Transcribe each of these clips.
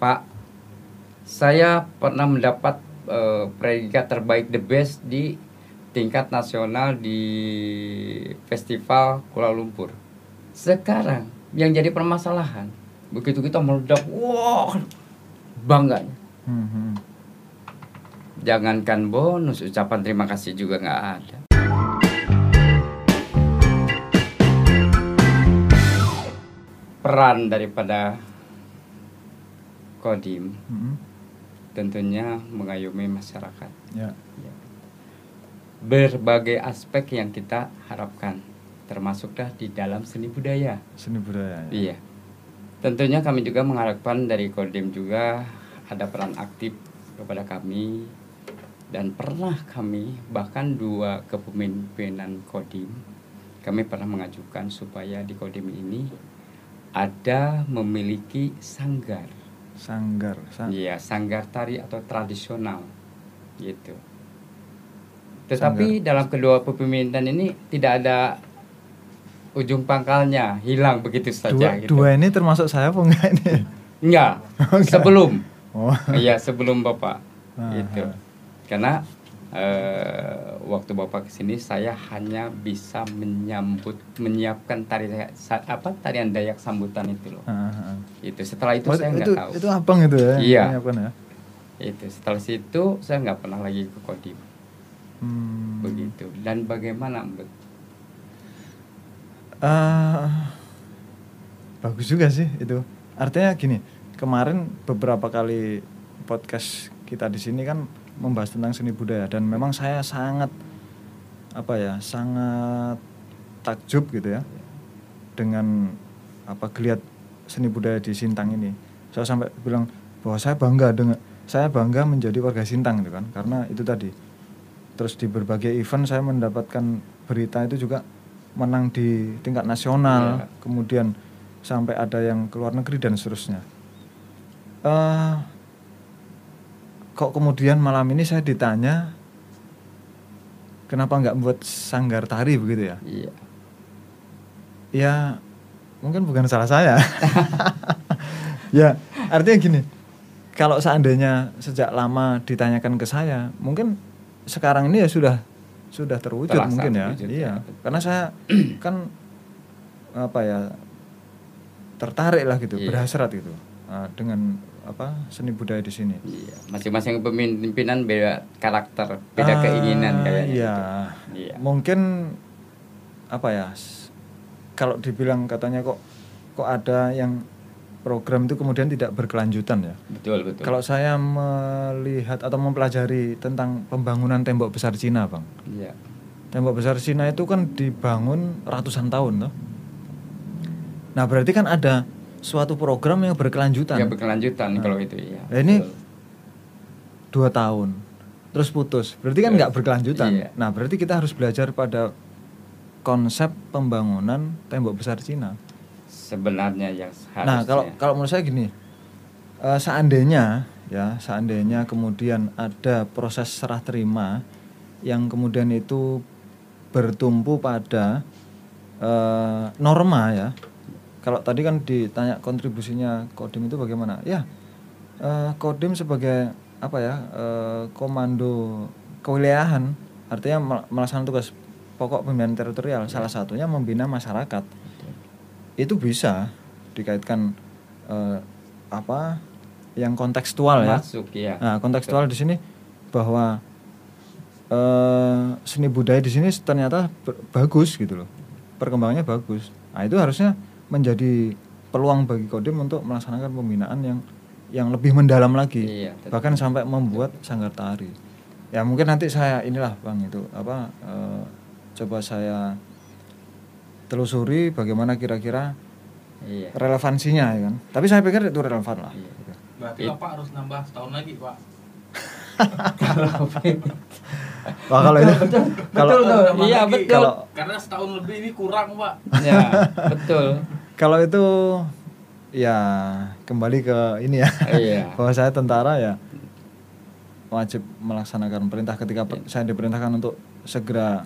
Pak, saya pernah mendapat uh, predikat terbaik the best di tingkat nasional di festival Kuala Lumpur. Sekarang yang jadi permasalahan begitu kita meledak, wah bangga. Hmm, hmm. Jangankan bonus, ucapan terima kasih juga nggak ada. Peran daripada Kodim hmm. tentunya mengayomi masyarakat. Ya. ya. Berbagai aspek yang kita harapkan, termasuklah di dalam seni budaya. Seni budaya. Ya. Iya. Tentunya kami juga mengharapkan dari Kodim juga ada peran aktif kepada kami dan pernah kami bahkan dua kepemimpinan Kodim kami pernah mengajukan supaya di Kodim ini ada memiliki sanggar sanggar sang... iya sanggar tari atau tradisional gitu tetapi sanggar. dalam kedua kepemimpinan ini tidak ada ujung pangkalnya hilang begitu saja dua, gitu. dua ini termasuk saya apa enggak ini enggak sebelum oh. iya sebelum bapak ah, itu ah karena uh, waktu bapak ke sini saya hanya bisa menyambut menyiapkan tari apa tarian dayak sambutan itu loh. Uh, uh. itu setelah itu oh, saya nggak tahu. itu abang itu ya iya. ya? itu setelah situ saya nggak pernah lagi ke kodim. Hmm. begitu. Dan bagaimana uh, bagus juga sih itu. Artinya gini kemarin beberapa kali podcast kita di sini kan membahas tentang seni budaya. Dan memang saya sangat apa ya sangat takjub gitu ya dengan apa geliat seni budaya di Sintang ini. Saya sampai bilang bahwa saya bangga dengan saya bangga menjadi warga Sintang gitu kan. Karena itu tadi. Terus di berbagai event saya mendapatkan berita itu juga menang di tingkat nasional. Yeah. kemudian sampai ada yang ke luar negeri dan seterusnya. Uh, kok kemudian malam ini saya ditanya kenapa nggak buat sanggar tari begitu ya? Iya. Ya mungkin bukan salah saya. ya artinya gini, kalau seandainya sejak lama ditanyakan ke saya, mungkin sekarang ini ya sudah sudah terwujud Terasa mungkin ya. Iya, ya. karena saya kan apa ya tertarik lah gitu, iya. berhasrat gitu uh, dengan apa seni budaya di sini. Iya, masing-masing pemimpinan beda karakter, beda uh, keinginan kayaknya. Iya. Gitu. iya. Mungkin apa ya? Kalau dibilang katanya kok kok ada yang program itu kemudian tidak berkelanjutan ya. Betul, betul. Kalau saya melihat atau mempelajari tentang pembangunan tembok besar Cina, Bang. Iya. Tembok besar Cina itu kan dibangun ratusan tahun loh. Nah, berarti kan ada suatu program yang berkelanjutan. Ya berkelanjutan nah. kalau itu ya. Nah, ini dua tahun, terus putus. Berarti kan nggak berkelanjutan. Iya. Nah berarti kita harus belajar pada konsep pembangunan tembok besar Cina. Sebenarnya yang harusnya. Nah kalau kalau menurut saya gini, uh, seandainya ya seandainya kemudian ada proses serah terima yang kemudian itu bertumpu pada uh, norma ya kalau tadi kan ditanya kontribusinya Kodim itu bagaimana? Ya, uh, Kodim sebagai apa ya uh, komando kewilayahan, artinya melaksanakan tugas pokok pembinaan teritorial. Ya. Salah satunya membina masyarakat. Itu bisa dikaitkan uh, apa yang kontekstual ya. Masuk ya. Nah, kontekstual di sini bahwa uh, seni budaya di sini ternyata bagus gitu loh. Perkembangannya bagus. Nah, itu harusnya menjadi peluang bagi Kodim untuk melaksanakan pembinaan yang yang lebih mendalam lagi iya, bahkan sampai membuat sanggar tari ya mungkin nanti saya inilah bang itu apa e, coba saya telusuri bagaimana kira-kira iya. relevansinya ya kan tapi saya pikir itu relevan lah iya. berarti It. bapak harus nambah setahun lagi pak Wah kalau itu betul, kalau betul, iya betul. Kalau karena setahun lebih ini kurang pak. Ya betul. Kalau itu ya kembali ke ini ya. Iya. Bahwa saya tentara ya wajib melaksanakan perintah ketika iya. saya diperintahkan untuk segera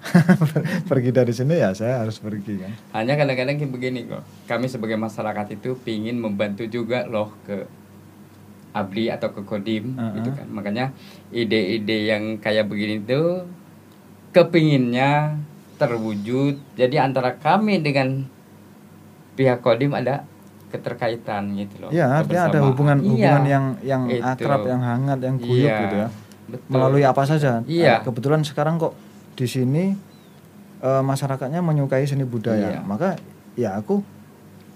pergi dari sini ya saya harus pergi kan. Hanya kadang-kadang begini kok. Kami sebagai masyarakat itu pingin membantu juga loh ke abri atau ke kodim Uh-uh. gitu kan makanya ide-ide yang kayak begini tuh kepinginnya terwujud jadi antara kami dengan pihak kodim ada keterkaitan gitu loh Iya, artinya ada kebersamaan. hubungan Iya, hubungan yang yang itu. akrab, yang hangat, yang guyup Iya, gitu ya. betul. Melalui apa saja. Iya. Eh, kebetulan sekarang kok di sini eh, masyarakatnya menyukai seni budaya. Iya. Maka ya aku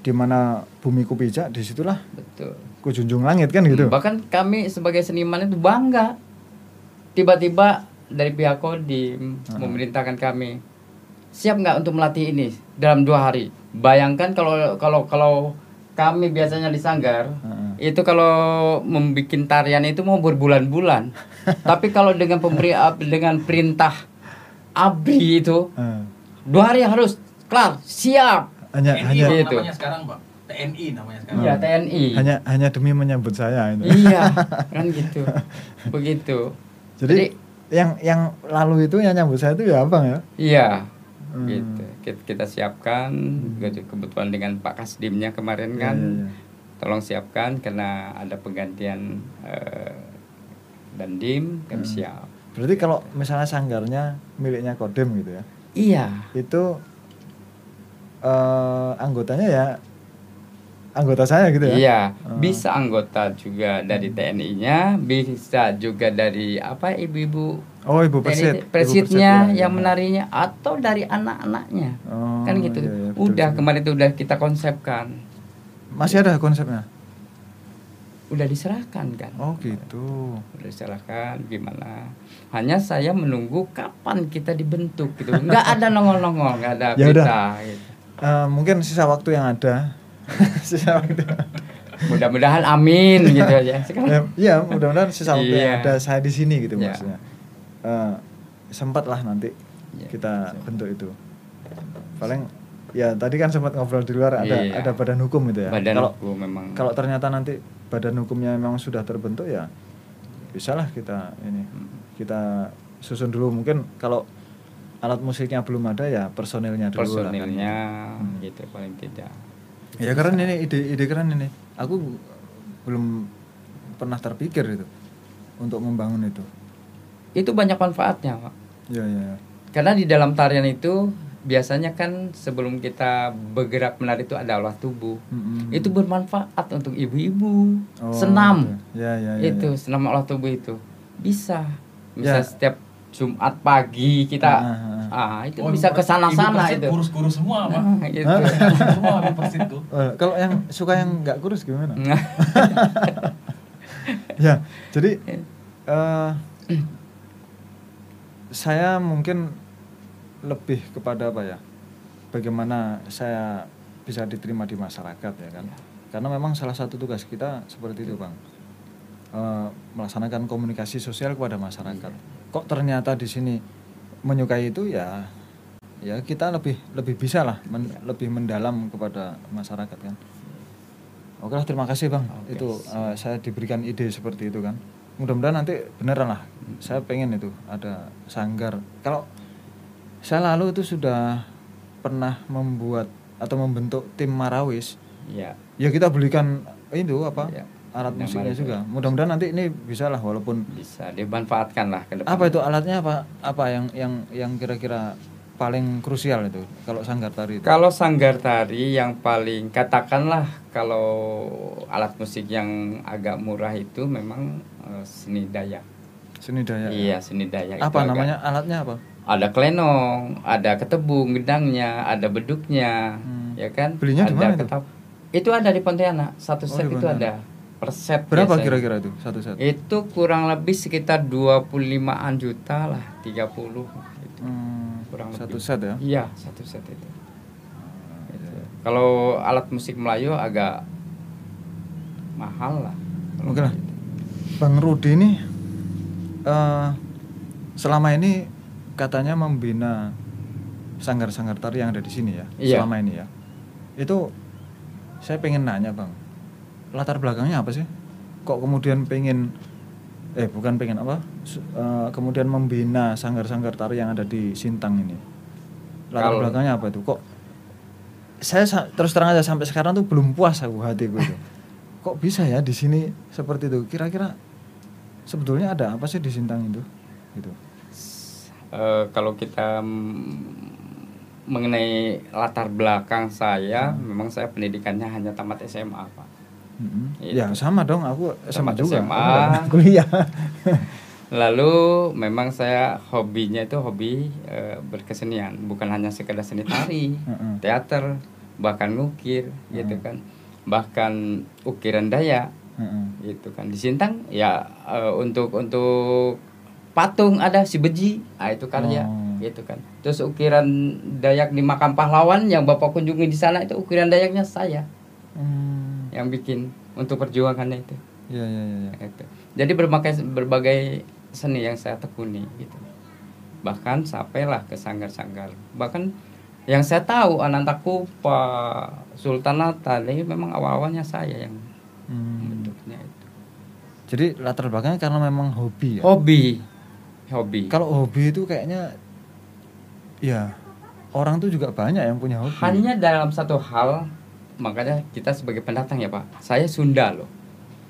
di mana bumiku pijak, di situlah betul ku junjung langit kan gitu. Bahkan kami sebagai seniman itu bangga. Tiba-tiba dari pihak Kodim Uh-huh. memerintahkan kami siap nggak untuk melatih ini dalam dua hari. Bayangkan kalau kalau kalau kami biasanya di sanggar Heeh. itu kalau membuat tarian itu mau berbulan-bulan. Tapi kalau dengan pemberi dengan perintah abri itu Eh, dua hari harus kelar siap. hanya TNI hanya namanya sekarang bang TNI namanya sekarang Iya TNI. hanya hanya demi menyambut saya itu. Iya kan gitu. Begitu. Jadi, yang yang lalu itu yang nyambut saya itu ya abang ya. Iya, Hmm. gitu. Kita, kita siapkan gitu. kebetulan dengan Pak Kasdimnya kemarin Iya, kan, iya, iya. tolong siapkan karena ada penggantian eh, dan dim kami Hmm. siap. Berarti kalau misalnya sanggarnya miliknya Kodim gitu ya. Iya, Itu eh anggotanya ya anggota saya gitu ya. iya. Hmm. Bisa anggota juga dari TNI-nya, bisa juga dari apa ibu-ibu Oh, Ibu Persit. Persitnya Persit, ya, yang ya. menarinya atau dari anak-anaknya. Oh, kan gitu. iya, iya, betul, udah betul. kemarin itu udah kita konsepkan. Masih ada konsepnya. Udah diserahkan kan. Oh, gitu. udah diserahkan gimana hanya saya menunggu kapan kita dibentuk gitu nggak ada nongol-nongol nggak ada Ya udah. berita gitu. Eh, mungkin sisa waktu yang ada. sisa waktu. mudah-mudahan amin gitu aja Ya, sekarang Iya, mudah-mudahan sisa waktu Iya. ada saya di sini gitu Iya. maksudnya. Eh, sempat lah nanti Iya, kita siap. bentuk itu. Paling ya tadi kan sempat ngobrol di luar ada Iya. ada badan hukum itu ya. badan kalau hukum memang kalau ternyata nanti badan hukumnya memang sudah terbentuk ya bisalah kita ini Hmm. kita susun dulu mungkin kalau alat musiknya belum ada ya personilnya dulu lah kan. personilnya Hmm. gitu paling tidak ya keren ini ide ide keren ini. Aku belum pernah terpikir itu untuk membangun itu. Itu banyak manfaatnya pak. Ya ya karena di dalam tarian itu biasanya kan sebelum kita bergerak menari itu ada olah tubuh. Mm-mm. itu bermanfaat untuk ibu-ibu. Oh, senam. ya ya ya, itu ya. senam olah tubuh itu. Bisa. Bisa Ya. setiap Jumat pagi kita Ah, ah, ah itu Oh, bisa ke sana-sana itu. kurus-kurus semua bang Nah, gitu. Semua Ibu Persit tuh Oh, kalau yang suka yang nggak kurus gimana? Ya jadi eh saya mungkin lebih kepada apa ya? Bagaimana saya bisa diterima di masyarakat ya kan? Karena memang salah satu tugas kita seperti itu bang. Eh, melaksanakan komunikasi sosial kepada masyarakat. Kok ternyata di sini menyukai itu ya ya kita lebih lebih bisa lah men- lebih mendalam kepada masyarakat kan. Oke lah terima kasih bang. Oke, itu eh, saya diberikan ide seperti itu kan. Mudah-mudahan nanti beneran lah. Saya pengen itu ada sanggar. Kalau saya lalu itu sudah pernah membuat atau membentuk tim marawis. Ya. Ya kita belikan itu apa? Ya, alat musiknya baru juga? Mudah-mudahan nanti ini bisa lah walaupun bisa dimanfaatkan lah ke depan. apa itu alatnya apa? Apa yang yang yang kira-kira paling krusial itu kalau sanggar tari itu? Kalau sanggar tari yang paling katakanlah kalau alat musik yang agak murah itu memang eh, seni dayak. Seni daya iya seni dayak itu apa agak- namanya alatnya apa? Ada klenong, ada ketebung gedangnya, ada beduknya, Hmm. ya kan? Belinya di ada mana itu? ketap- Itu ada di Pontianak. Satu Oh, set di itu ada per set. berapa biasanya. kira-kira itu satu set Itu kurang lebih sekitar 25-an juta lah, 30 gitu. Hmm, kurang satu lebih. set ya Iya, satu set itu. Gitu. Kalau alat musik Melayu agak mahal lah. Oke lah. gitu. Bang Rudi ini eh selama ini katanya membina sanggar-sanggar tari yang ada di sini ya Iya. selama ini ya itu saya pengen nanya bang latar belakangnya apa sih? Kok kemudian pengen eh bukan pengen apa? Eh, kemudian membina sanggar-sanggar tari yang ada di Sintang ini? Latar Kalau- belakangnya apa itu? Kok saya sa- terus terang aja sampai sekarang tuh belum puas aku hatiku itu. Kok bisa ya di sini seperti itu? Kira-kira sebetulnya ada apa sih di Sintang itu? Gitu. Eh, kalau kita mengenai latar belakang saya, memang saya pendidikannya hanya tamat SMA, Pak. Itu. ya sama dong aku SMA Tamat juga SMA. Kuliah Lalu memang saya hobinya itu hobi eh, berkesenian, bukan hanya sekedar seni tari, teater, bahkan ngukir, gitu kan, bahkan ukiran daya, Heeh. gitu kan. Di Sintang ya eh, untuk untuk patung ada si beji, ah itu karya, Oh. gitu kan. Terus ukiran dayak di makam pahlawan yang bapak kunjungi di sana itu ukiran dayaknya saya Hmm. Yang bikin untuk perjuangannya itu. ya ya ya, ya. Itu. Jadi berbagai berbagai seni yang saya tekuni gitu. Bahkan sampailah ke sanggar-sanggar. Bahkan yang saya tahu Ananta Kupa, Sultanata, ini memang awal-awalnya saya yang Hmm. bentuknya itu. jadi latar belakangnya karena memang hobi ya Hobi. Hobi. kalau hobi itu kayaknya ya orang tuh juga banyak yang punya hobi Hanya dalam satu hal makanya kita sebagai pendatang ya, Pak. Saya Sunda loh.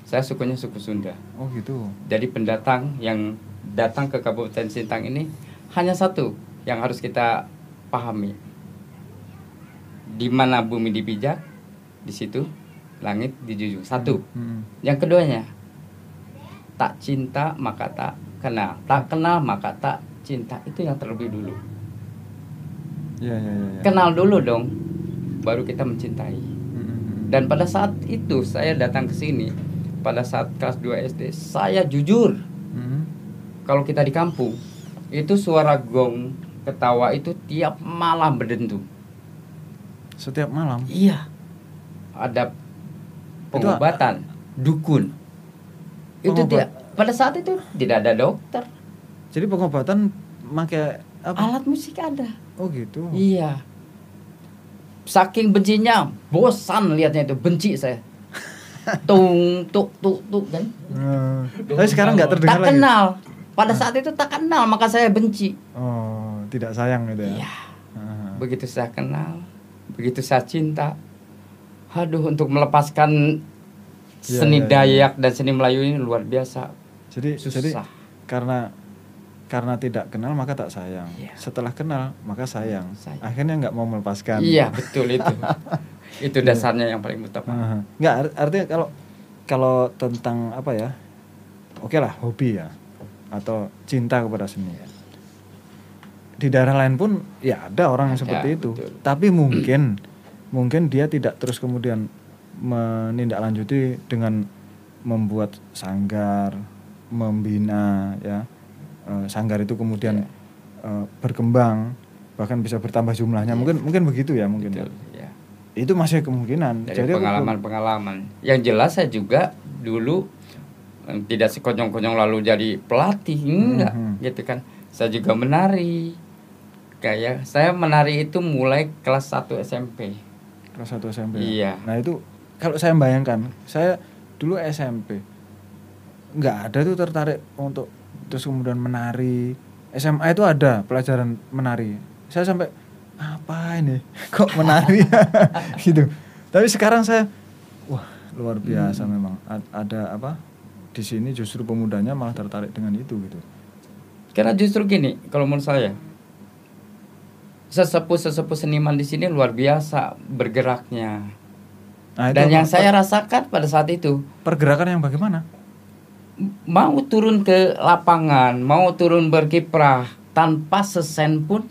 Saya sukunya suku Sunda. oh gitu Jadi pendatang yang datang ke Kabupaten Sintang ini hanya satu yang harus kita pahami. Di mana bumi dipijak, di situ langit dijunjung. Satu. Hmm. Yang keduanya, tak cinta maka tak kenal. Tak kenal maka tak cinta. Itu yang terlebih dulu. ya ya ya, ya. Kenal dulu dong, baru kita mencintai. Dan pada saat itu saya datang ke sini, pada saat kelas 2 SD, saya jujur Hmm. kalau kita di kampung itu suara gong ketawa itu tiap malam berdentum. setiap malam Iya. Ada pengobatan dukun. Itu Pengobat- tidak pada saat itu tidak ada dokter. jadi pengobatan pakai apa Alat musik ada. oh gitu Iya. Saking bencinya, bosan lihatnya itu, benci saya. Tung tuk tuk tuk kan. Eh, tapi sekarang nggak terdengar Tak lagi kenal. Pada saat itu tak kenal maka saya benci. oh tidak sayang gitu ya Iya. Ah. Begitu saya kenal, begitu saya cinta. Aduh untuk melepaskan Iya, seni iya, iya. Dayak dan seni Melayu ini luar biasa. jadi Susah. jadi karena karena tidak kenal maka tak sayang Iya. setelah kenal maka sayang, Sayang. akhirnya nggak mau melepaskan Iya betul itu. itu dasarnya yang paling utama. Aha. nggak ar- artinya kalau kalau tentang apa ya oke lah hobi ya atau cinta kepada seni di daerah lain pun ya ada orang yang seperti itu betul. tapi mungkin mungkin dia tidak terus kemudian menindaklanjuti dengan membuat sanggar membina ya Eh, sanggar itu kemudian eh, berkembang bahkan bisa bertambah jumlahnya Iya. mungkin mungkin begitu ya mungkin ya. Betul, ya. itu masih kemungkinan Dari aku belum- pengalaman-pengalaman. Yang jelas saya juga dulu eh, tidak sekonyong-konyong lalu jadi pelatih enggak Mhm. gitu kan. Saya juga menari. Kayak saya menari itu mulai kelas 1 SMP. kelas 1 SMP. ya? Iya. Nah itu kalau saya bayangkan, saya dulu SMP nggak ada tuh tertarik untuk terus kemudian menari. SMA itu ada pelajaran menari. Saya sampai apa ini kok menari gitu. Tapi sekarang saya wah luar biasa memang A- ada apa di sini justru pemudanya malah tertarik dengan itu gitu. Karena justru gini, kalau menurut saya sesepuh-sesepuh seniman di sini luar biasa bergeraknya. Nah, Dan yang apa- saya rasakan pada saat itu pergerakan yang bagaimana? Mau turun ke lapangan, mau turun berkiprah tanpa sesen pun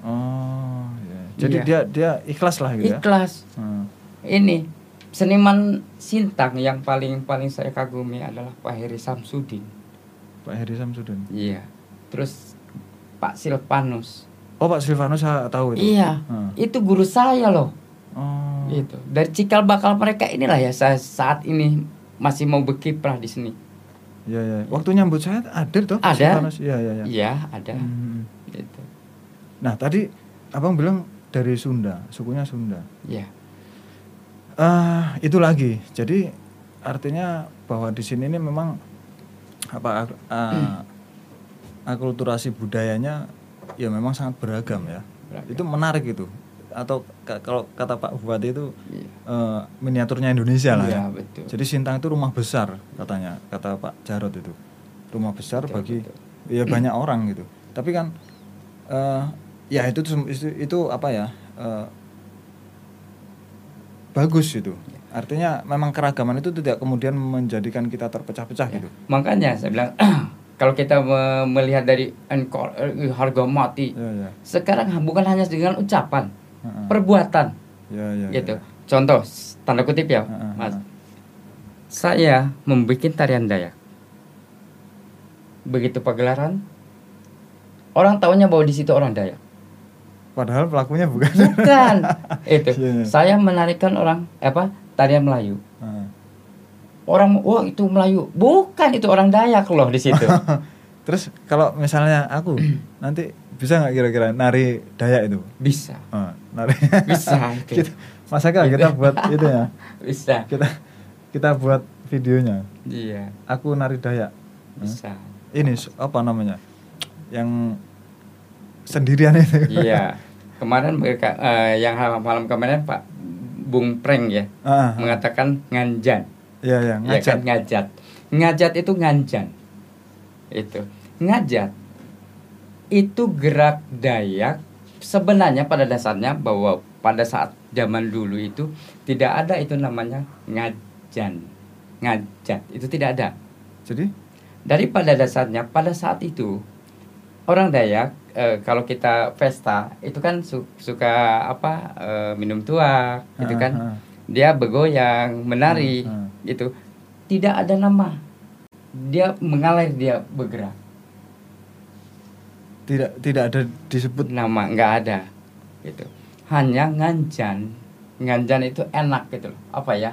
Oh, ya. jadi Iya. dia dia ikhlas lah gitu ya. ikhlas. Hmm. Ini seniman Sintang yang paling paling saya kagumi adalah Pak Heri Samsudin. Pak Heri Samsudin. Iya. Terus Pak Silvanus. Oh Pak Silvanus saya tahu itu. Iya. Hmm. Itu guru saya loh. Oh. Itu. Dari cikal bakal mereka inilah ya saya saat ini masih mau berkiprah di sini. Iya iya. Waktu nyambut saya ada tuh. Ada. Iya iya iya. Iya, ada. Hmm. Gitu. Nah tadi abang bilang dari Sunda, sukunya Sunda. Iya. Ah itu lagi. Jadi artinya bahwa di sini ini memang apa ak- ah, akulturasi budayanya ya memang sangat beragam ya. Beragam. Itu menarik itu. Atau ka- kalau kata Pak Bupati itu Iya. eh, miniaturnya Indonesia lah Iya, ya. betul. Jadi Sintang itu rumah besar katanya kata Pak Jarot itu rumah besar Betul, bagi betul. ya banyak orang gitu. Tapi kan eh, ya itu, itu itu apa ya eh, bagus itu. Artinya memang keragaman itu tidak kemudian menjadikan kita terpecah-pecah Ya. gitu. Makanya saya bilang kalau kita me- melihat dari eh, harga mati Ya ya. sekarang bukan hanya dengan ucapan, Perbuatan Ya ya. gitu. ya. Contoh tanda kutip ya, Heeh, Mas. heeh. Saya membuat tarian Dayak. Begitu pagelaran, orang tahunya bahwa di situ orang Dayak. Padahal pelakunya bukan. Bukan itu. Iya, iya. Saya menarikan orang apa tarian Melayu. Heeh. Orang wah itu Melayu. Bukan itu orang Dayak loh di situ. Terus kalau misalnya aku nanti bisa nggak kira-kira nari Dayak itu? Bisa. Oh, nari. Bisa itu. kita, masa nggak kita buat itu ya? Bisa. Kita kita buat videonya. Iya, Aku nari Dayak. bisa. Ini su- apa namanya? Yang sendirian itu. Iya. Kemarin mereka eh, yang malam kemarin Pak Bung Preng ya Ah, ah. mengatakan nganjan. Iya, iya, Ya ngajak. kan ngajat. Ngajat itu nganjan. Itu. Ngajat itu gerak Dayak sebenarnya pada dasarnya bahwa pada saat zaman dulu itu tidak ada itu namanya ngajan. Ngajat. Itu tidak ada. Jadi? Dari pada dasarnya pada saat itu orang Dayak eh, kalau kita pesta itu kan su- suka apa eh, minum tuak gitu Ah, kan. Ah. dia bergoyang menari Hmm, gitu. Tidak ada nama. Dia mengalir dia bergerak tidak tidak ada disebut nama nggak ada gitu hanya nganjan nganjan itu enak gitu loh apa ya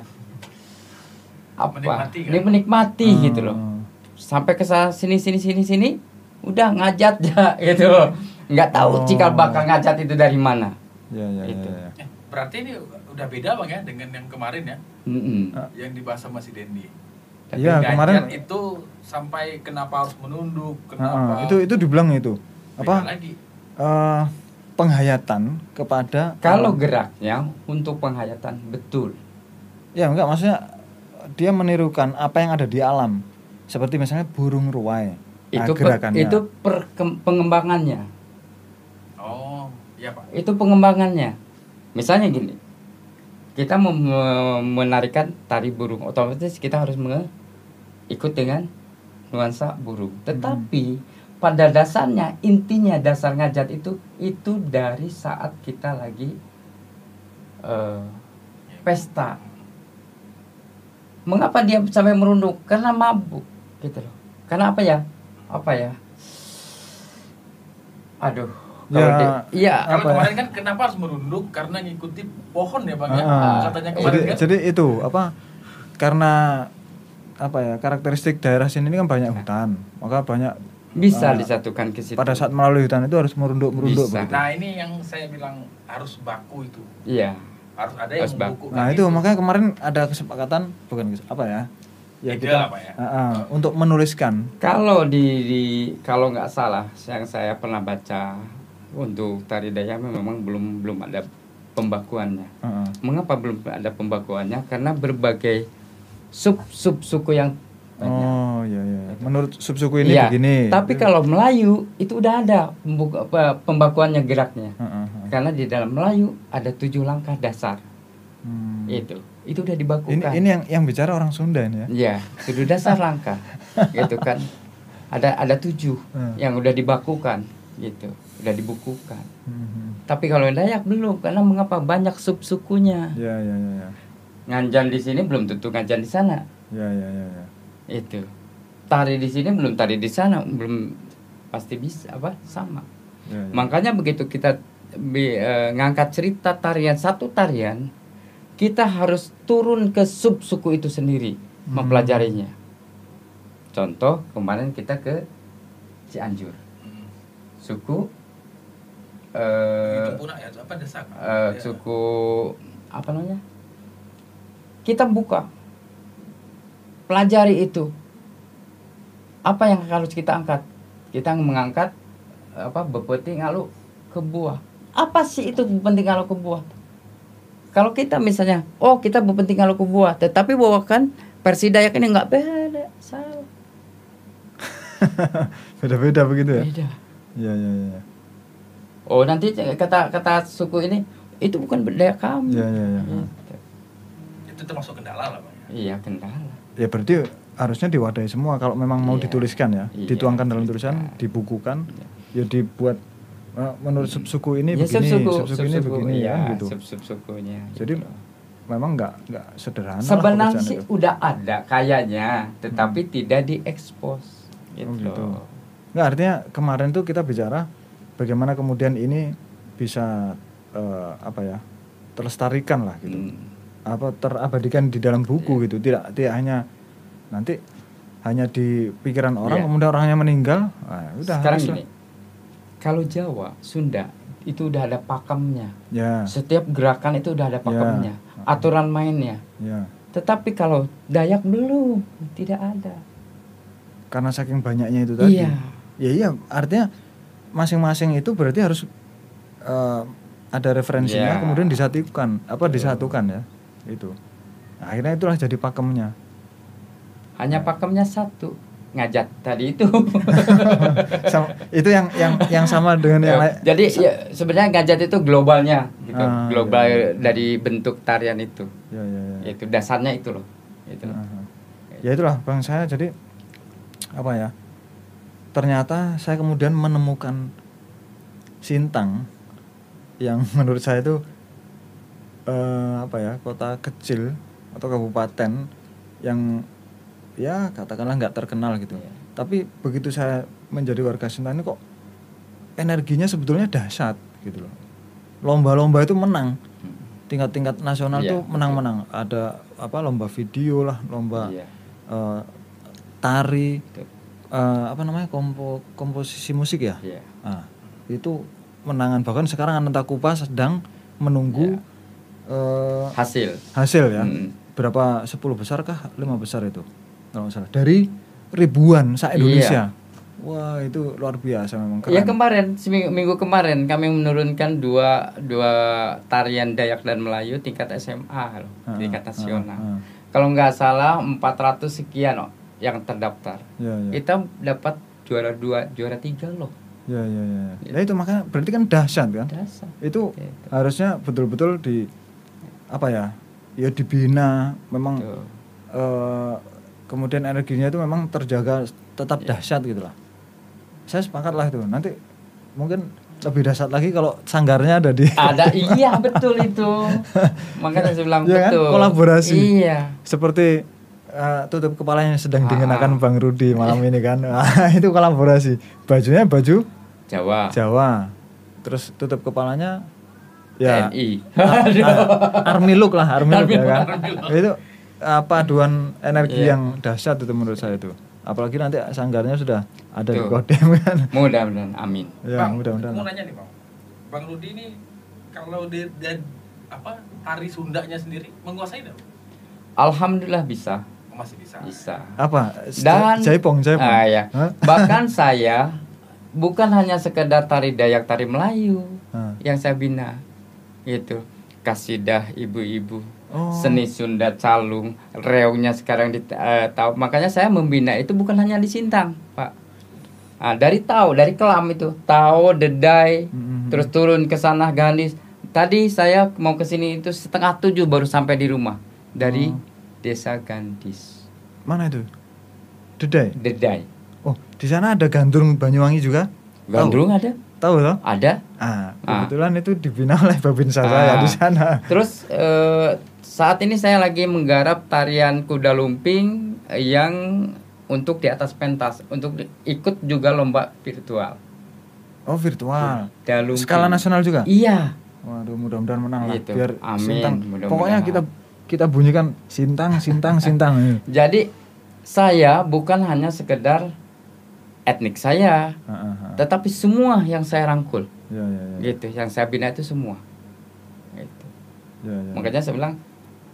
apa Menikmati kan? ini menikmati gitu loh Oh. sampai ke sini sini sini sini udah ngajat ya gitu loh nggak tahu Oh. cikal bakal ngajat itu dari mana Ya, ya, ya, Itu. ya. Eh, berarti ini udah beda bang ya dengan yang kemarin ya, Mm-mm. Ah. yang dibahas sama si Dendi. Tapi Iya, Ganjar kemarin itu sampai kenapa harus menunduk, Ah, ah. kenapa itu itu dibilang itu apa? Lagi? eh, penghayatan kepada kalau geraknya untuk penghayatan betul. Ya enggak maksudnya dia menirukan apa yang ada di alam. Seperti misalnya burung ruai. Nah, itu per- gerakannya. itu perkem- pengembangannya. Oh, iya pak. itu pengembangannya. Misalnya gini kita mem- me- menarikan tari burung otomatis kita harus menge- ikut dengan nuansa burung. Tetapi pada dasarnya intinya dasar ngajat itu itu dari saat kita lagi eh, pesta. Mengapa dia sampai merunduk? Karena mabuk gitu loh. Karena apa ya? Apa ya? Aduh Ya, di- iya Kalau Apa ya? kemarin kan kenapa harus merunduk? Karena ngikuti pohon ya bang ya, Ah, katanya jadi kemarin kan. jadi itu apa? Karena apa ya? Karakteristik daerah sini ini kan banyak hutan. Maka banyak bisa Ah, disatukan ke situ pada saat melalui hutan itu harus merunduk merunduk Bisa. begitu. Nah ini yang saya bilang harus baku itu, iya harus ada yang Harus baku. membukukan Nah itu makanya kemarin ada kesepakatan bukan apa ya? Ya Ide kita lah, Pak, ya. Ah, ah, untuk menuliskan. kalau di, di- kalau nggak salah yang saya pernah baca untuk tari Dayak memang belum belum ada pembakuannya Ah, ah. mengapa belum ada pembakuannya karena berbagai sub sub suku yang banyak Oh iya iya. Menurut subsuku ini Iya, begini. tapi kalau Melayu itu udah ada pembakuannya geraknya Ah, ah, ah. karena di dalam Melayu ada tujuh langkah dasar Hmm. itu itu udah Ini dibakukan ini yang yang bicara orang Sunda ini ya. Ya, tujuh dasar langkah, gitu kan. Ada ada tujuh Hmm. yang udah dibakukan, gitu, udah dibukukan. Hmm. Tapi kalau Dayak belum, karena mengapa banyak sub sukunya. Ya ya ya ya. Nganjan di sini belum tentu nganjan di sana, Ya ya ya ya. Itu. Tari di sini belum tari di sana, belum pasti bisa apa sama. Ya, ya. Makanya begitu kita bi- eh, ngangkat cerita tarian satu tarian, kita harus turun ke sub suku itu sendiri Hmm. mempelajarinya. Contoh kemarin kita ke Cianjur, Hmm. suku eh, itu pun ya apa desak? eh, Ya. suku apa namanya? Kita buka, pelajari itu. Apa yang harus kita angkat? Kita mengangkat apa bepeti ngalu ke buah. Apa sih itu kepentingan laku buah? Kalau kita misalnya, oh kita berpentingan laku buah, tetapi bawakan versi Dayak ini nggak beda, salah. Beda-beda begitu ya? Beda. Iya, iya, iya. Oh nanti kata kata suku ini itu bukan Dayak kamu. Iya, iya, iya. Gitu. Itu termasuk kendala lah bang. ya. Iya kendala. Ya berarti harusnya diwadahi semua kalau memang mau Iya. dituliskan ya, Iya, dituangkan dalam tulisan, dibukukan, ya dibuat eh, menurut sub suku ini Ya, begini, sub-suku, sub suku ini sub-suku, begini iya, ya gitu. sub-sub sukunya. Jadi gitu. memang nggak nggak sederhana. sebenarnya sih itu. udah ada kayaknya, tetapi tidak diekspos. Gitu. Oh, gitu. Nggak artinya kemarin tuh kita bicara bagaimana kemudian ini bisa eh, apa ya terlestarikan lah gitu. Hmm. Apa terabadikan di dalam buku gitu tidak tidak hanya nanti hanya di pikiran orang Iya. kemudian orangnya meninggal nah, udah Sekarang gini, kalau Jawa, Sunda itu udah ada pakemnya. ya Setiap gerakan itu udah ada pakemnya, aturan mainnya. ya Tetapi kalau Dayak belum, tidak ada. karena saking banyaknya itu tadi Iya. ya iya artinya masing-masing itu berarti harus eh, ada referensinya Iya. kemudian disatukan apa disatukan ya itu Nah, akhirnya itulah jadi pakemnya Hanya pakemnya satu, ngajat tadi itu. Sama- itu yang yang yang sama dengan yang lain Jadi ya, sebenarnya ngajat itu globalnya, gitu. Ah, global iya, iya. dari bentuk tarian itu. ya ya ya Itu dasarnya itu loh. Itu. Aha. ya itulah bang saya jadi apa ya ternyata saya kemudian menemukan Sintang yang menurut saya itu eh, apa ya kota kecil atau kabupaten yang ya katakanlah nggak terkenal gitu. Iya. tapi begitu saya menjadi warga Sintang ini kok energinya sebetulnya dahsyat gitu loh. Lomba-lomba itu menang. Tingkat-tingkat nasional Iya, tuh menang-menang. Ada apa lomba video lah lomba Iya. eh, tari Betul. eh, apa namanya kompo komposisi musik ya? Iya. Nah, itu menangan. Bahkan sekarang Ananta Kupa sedang menunggu eh, Hasil. hasil ya Mm. berapa 10 besar kah lima besar itu kalau nggak salah dari ribuan sa Indonesia wah itu luar biasa memang keren Ya kemarin seminggu minggu kemarin kami menurunkan dua dua tarian Dayak dan Melayu tingkat SMA loh, Ah, tingkat ah, nasional. ah. Kalau nggak salah 400 sekian loh yang terdaftar. ya ya Kita dapat juara dua, juara tiga loh. ya ya ya ya itu makanya berarti kan dahsyat kan Dasar. itu Gitu. harusnya betul-betul di apa ya ya dibina memang eh, kemudian energinya itu memang terjaga tetap Iya. dahsyat gitu lah saya sepakat lah itu nanti mungkin lebih dahsyat lagi kalau sanggarnya ada di Ada iya betul itu. Makanya saya bilang Iya kan? betul. Kolaborasi. Iya. seperti eh, tutup kepalanya sedang Ah. dikenakan Bang Rudi malam ini kan Wah, itu kolaborasi bajunya baju Jawa. Jawa terus tutup kepalanya ya TNI. Army look lah army look Army ya kan army look. itu apa aduan energi Iya. yang dahsyat itu menurut saya itu apalagi nanti sanggarnya sudah ada di Tuh. kodem kan Mudah-mudahan amin. ya bang, mudah-mudahan mau nanya nih bang. Bang Rudi ini kalau dia, dia apa tari Sundanya sendiri menguasai nggak? Alhamdulillah bisa. Oh, Masih bisa. Bisa. apa Dan jaipong jaipong Ah, ya. Bahkan saya bukan hanya sekedar tari Dayak, tari Melayu Ah. yang saya bina. Itu kasidah ibu-ibu. Oh. Seni Sunda Calung, reongnya sekarang di eh, tahu. Makanya saya membina itu bukan hanya di Sintang, Pak. Ah, dari tahu, dari kelam itu, tahu, dedai, Mhm. terus turun ke sana Ganis. Tadi saya mau ke sini itu setengah tujuh baru sampai di rumah dari Oh. desa Gandis, mana itu dedai dedai. oh di sana ada gandrung Banyuwangi juga Gandrung ada? tahu toh Ada. ah Ah. kebetulan itu dibina oleh Babinsa saya Ah. di sana Terus eh, saat ini saya lagi menggarap tarian kuda lumping yang untuk di atas pentas, untuk di- ikut juga lomba virtual. oh virtual Kuda lumping. skala nasional juga Iya. Waduh, mudah-mudahan menang lah. Gitu. Biar Amin, Sintang. mudah-mudahan. Pokoknya kita kita bunyikan Sintang, Sintang, Sintang. Jadi saya bukan hanya sekedar etnik saya, ah, ah. tetapi semua yang saya rangkul, Ya, ya, ya. gitu, yang saya bina itu semua. Gitu. Ya, ya. Makanya saya bilang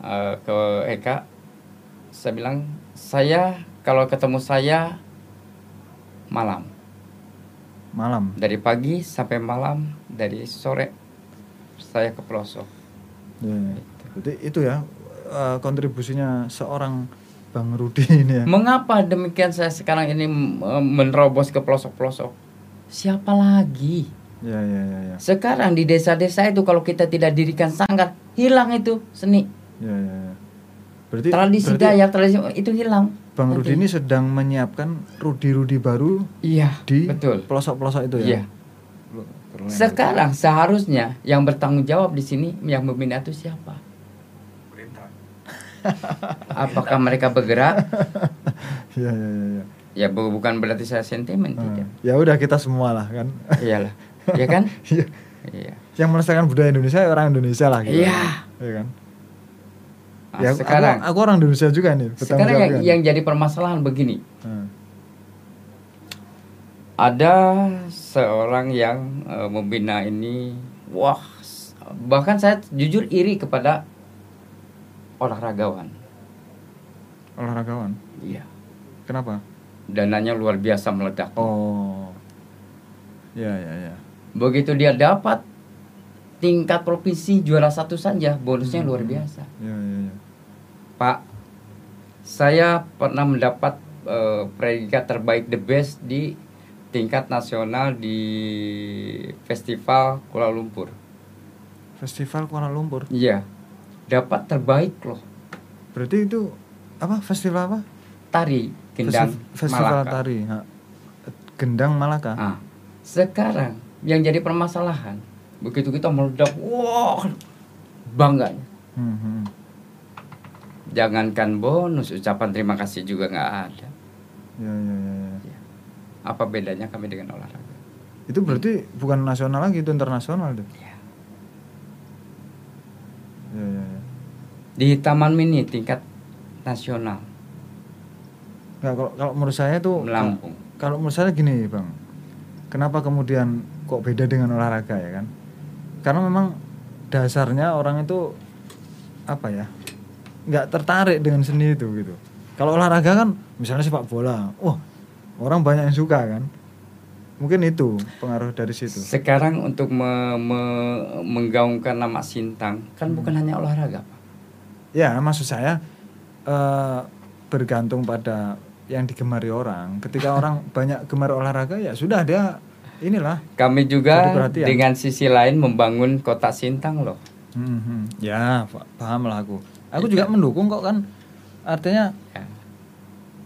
eh, ke Eka, saya bilang saya kalau ketemu saya malam, malam. dari pagi sampai malam, dari sore saya ke pelosok. Ya, ya. Berarti itu ya eh, kontribusinya seorang Bang Rudi ini ya. Mengapa demikian saya sekarang ini menerobos ke pelosok-pelosok? Siapa lagi? Ya ya ya ya. Sekarang di desa-desa itu kalau kita tidak dirikan sanggar, hilang itu seni. Ya ya ya. Berarti tradisi berarti Dayak, tradisi itu hilang. Bang Nanti. Rudi ini sedang menyiapkan Rudi-Rudi baru Iya, di betul. pelosok-pelosok itu ya. Iya. Sekarang seharusnya yang bertanggung jawab di sini yang membina itu siapa? Apakah mereka bergerak? Iya iya. iya. Ya bu- bukan berarti saya sentimen Hmm. tidak. Ya udah kita semua lah kan. Iyalah. Ya kan? Iya. Iya. Yang melestarikan budaya Indonesia ya orang Indonesia lah gitu. Iya. Iya kan? Nah, ya, sekarang aku, aku orang Indonesia juga nih. sekarang yang, yang jadi permasalahan begini. Hmm. Ada seorang yang eh, membina ini, wah, bahkan saya jujur iri kepada olahragawan. Olahragawan. Iya. Kenapa? Dananya luar biasa meledak. Oh. Ya ya ya. Begitu dia dapat tingkat provinsi juara satu saja, bonusnya luar biasa. Ya ya ya. Pak, saya pernah mendapat eh, predikat terbaik the best di tingkat nasional di festival Kuala Lumpur. Festival Kuala Lumpur. Iya, dapat terbaik loh. Berarti itu apa? Festival apa? Tari gendang Festi- Festival Malaka. tari. Ha. Gendang Malaka. Ah, sekarang yang jadi permasalahan begitu kita meledak, wah bangga. Hmm, hmm. Jangankan bonus, ucapan terima kasih juga nggak ada. Ya ya ya ya. Apa bedanya kami dengan olahraga? Itu berarti bukan nasional lagi, itu internasional tuh. Ya ya ya. Di Taman Mini tingkat nasional. Nggak, kalau kalau menurut saya tuh Lampung. kalau menurut saya gini bang. Kenapa kemudian kok beda dengan olahraga ya kan? Karena memang dasarnya orang itu apa ya nggak tertarik dengan seni itu gitu. Kalau olahraga kan misalnya sepak bola wah orang banyak yang suka kan? Mungkin itu pengaruh dari situ. Sekarang untuk me- me- menggaungkan nama Sintang kan bukan hanya olahraga. Ya maksud saya eh, bergantung pada yang digemari orang ketika orang banyak gemar olahraga ya sudah dia inilah Kami juga dengan sisi lain membangun kota Sintang loh. Hmm, hmm. Ya, pa- paham lah aku. Aku juga mendukung kok kan. Artinya Ya.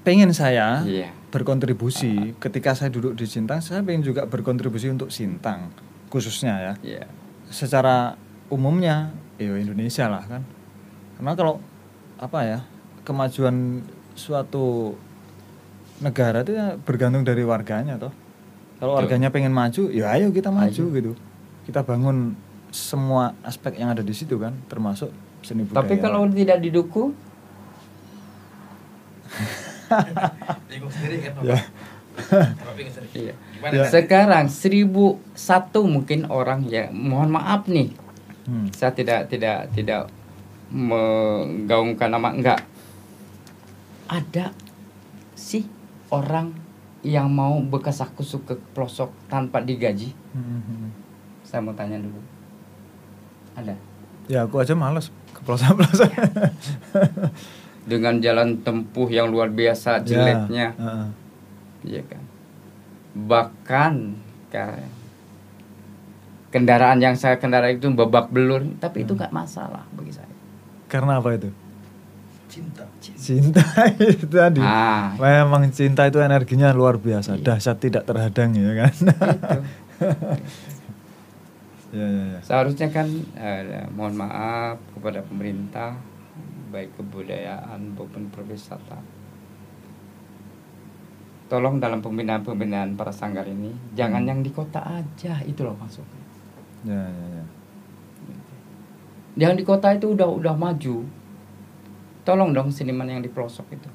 pengen saya Iya. berkontribusi ketika saya duduk di Sintang, saya pengen juga berkontribusi untuk Sintang khususnya ya. Iya. Secara umumnya ya Indonesia lah kan. Karena kalau apa ya, kemajuan suatu negara itu ya bergantung dari warganya toh. Kalau warganya pengen maju, ya ayo kita maju Ayo. gitu. Kita bangun semua aspek yang ada di situ kan, termasuk seni budaya. Tapi kalau tidak didukung, Bingung sendiri kan Ya. Iya. Ya. Sekarang seribu satu mungkin orang ya mohon maaf nih Hmm. saya tidak tidak tidak menggaungkan nama enggak? Ada sih orang yang mau bekas aku ke pelosok tanpa digaji. Hmm, hmm. saya mau tanya dulu. Ada? Ya aku aja males ke pelosok-pelosok. dengan jalan tempuh yang luar biasa jeleknya. Ya, iya kan? Bahkan ka- kendaraan yang saya kendarai itu babak belur tapi itu Hmm. nggak masalah bagi saya Karena apa itu? Cinta. Cinta itu tadi. ah Memang cinta itu energinya luar biasa, Iya. dahsyat tidak terhadang ya kan. itu ya ya ya. seharusnya kan eh, mohon maaf kepada pemerintah baik kebudayaan maupun perwisata tolong dalam pembinaan-pembinaan para sanggar ini jangan Hmm. yang di kota aja itu loh maksudnya Ya ya ya. Yang di kota itu udah udah maju tolong dong seniman yang di pelosok itu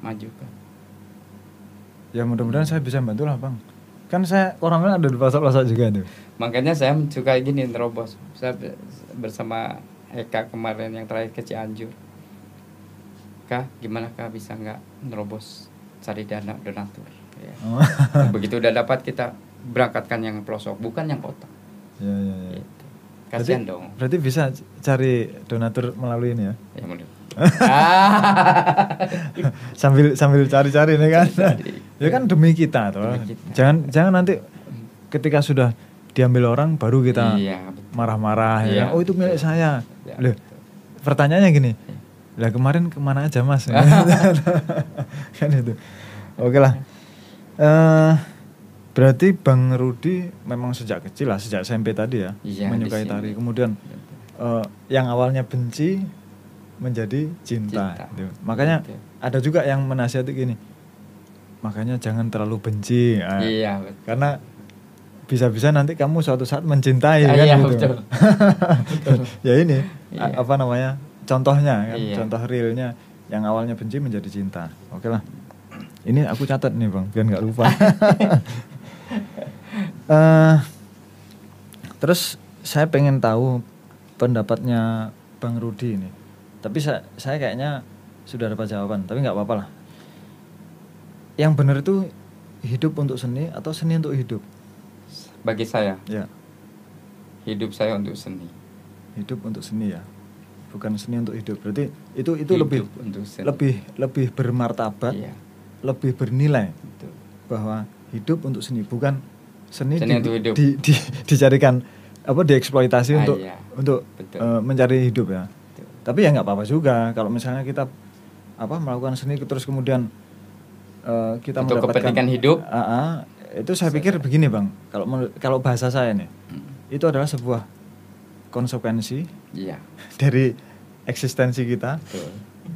maju kan Ya mudah-mudahan saya bisa bantu lah bang. Kan saya orangnya ada di pelosok-pelosok juga tuh. makanya saya suka gini terobos saya be- bersama Eka kemarin yang terakhir ke Cianjur kak gimana kak bisa nggak nerobos cari dana donatur ya. Oh. begitu udah dapat kita berangkatkan yang pelosok bukan yang kota ya Ya, ya, ya. Kasihan Berarti- dong. Berarti bisa cari donatur melalui ini ya. Ya mudah. sambil sambil cari-cari nih kan. Cari. ya kan demi kita toh. Demi kita. Jangan jangan nanti ketika sudah diambil orang baru kita Iya, marah-marah ya. Iya, kan, Oh itu milik saya. Ya, Loh, pertanyaannya gini. Lah kemarin ke mana aja mas? kan itu. Oke lah. Eh berarti Bang Rudi memang sejak kecil lah sejak SMP tadi ya Iya, menyukai tari. Kemudian eh, yang awalnya benci menjadi cinta. Cinta. gitu. Makanya Gitu. ada juga yang menasihati gini. Makanya jangan terlalu benci. Ah, Iya, betul. Karena bisa-bisa nanti kamu suatu saat mencintai Ah, kan iya, gitu. betul. ya ini Iya. apa namanya? Contohnya kan, Iya. contoh realnya yang awalnya benci menjadi cinta. Oke lah. Ini aku catat nih bang, biar nggak lupa. Eh, terus saya pengen tahu pendapatnya Bang Rudi ini. Tapi saya, saya kayaknya sudah dapat jawaban, tapi nggak apa-apa lah. Yang benar itu hidup untuk seni atau seni untuk hidup? Bagi saya, Ya, hidup saya untuk seni. hidup untuk seni ya, bukan seni untuk hidup. Berarti itu itu Hidup lebih untuk seni. lebih lebih bermartabat, Iya, lebih bernilai betul. bahwa hidup untuk seni bukan seni, Seni di- hidup. di- di- dicarikan apa dieksploitasi Ah, untuk iya. untuk Betul. eh, mencari hidup ya Betul. tapi ya nggak apa-apa juga kalau misalnya kita apa melakukan seni terus kemudian eh, kita Untuk mendapatkan kepentingan hidup. Ah, ah. itu saya pikir begini bang kalau kalau bahasa saya nih Hmm. itu adalah sebuah konsekuensi Iya, dari eksistensi kita betul.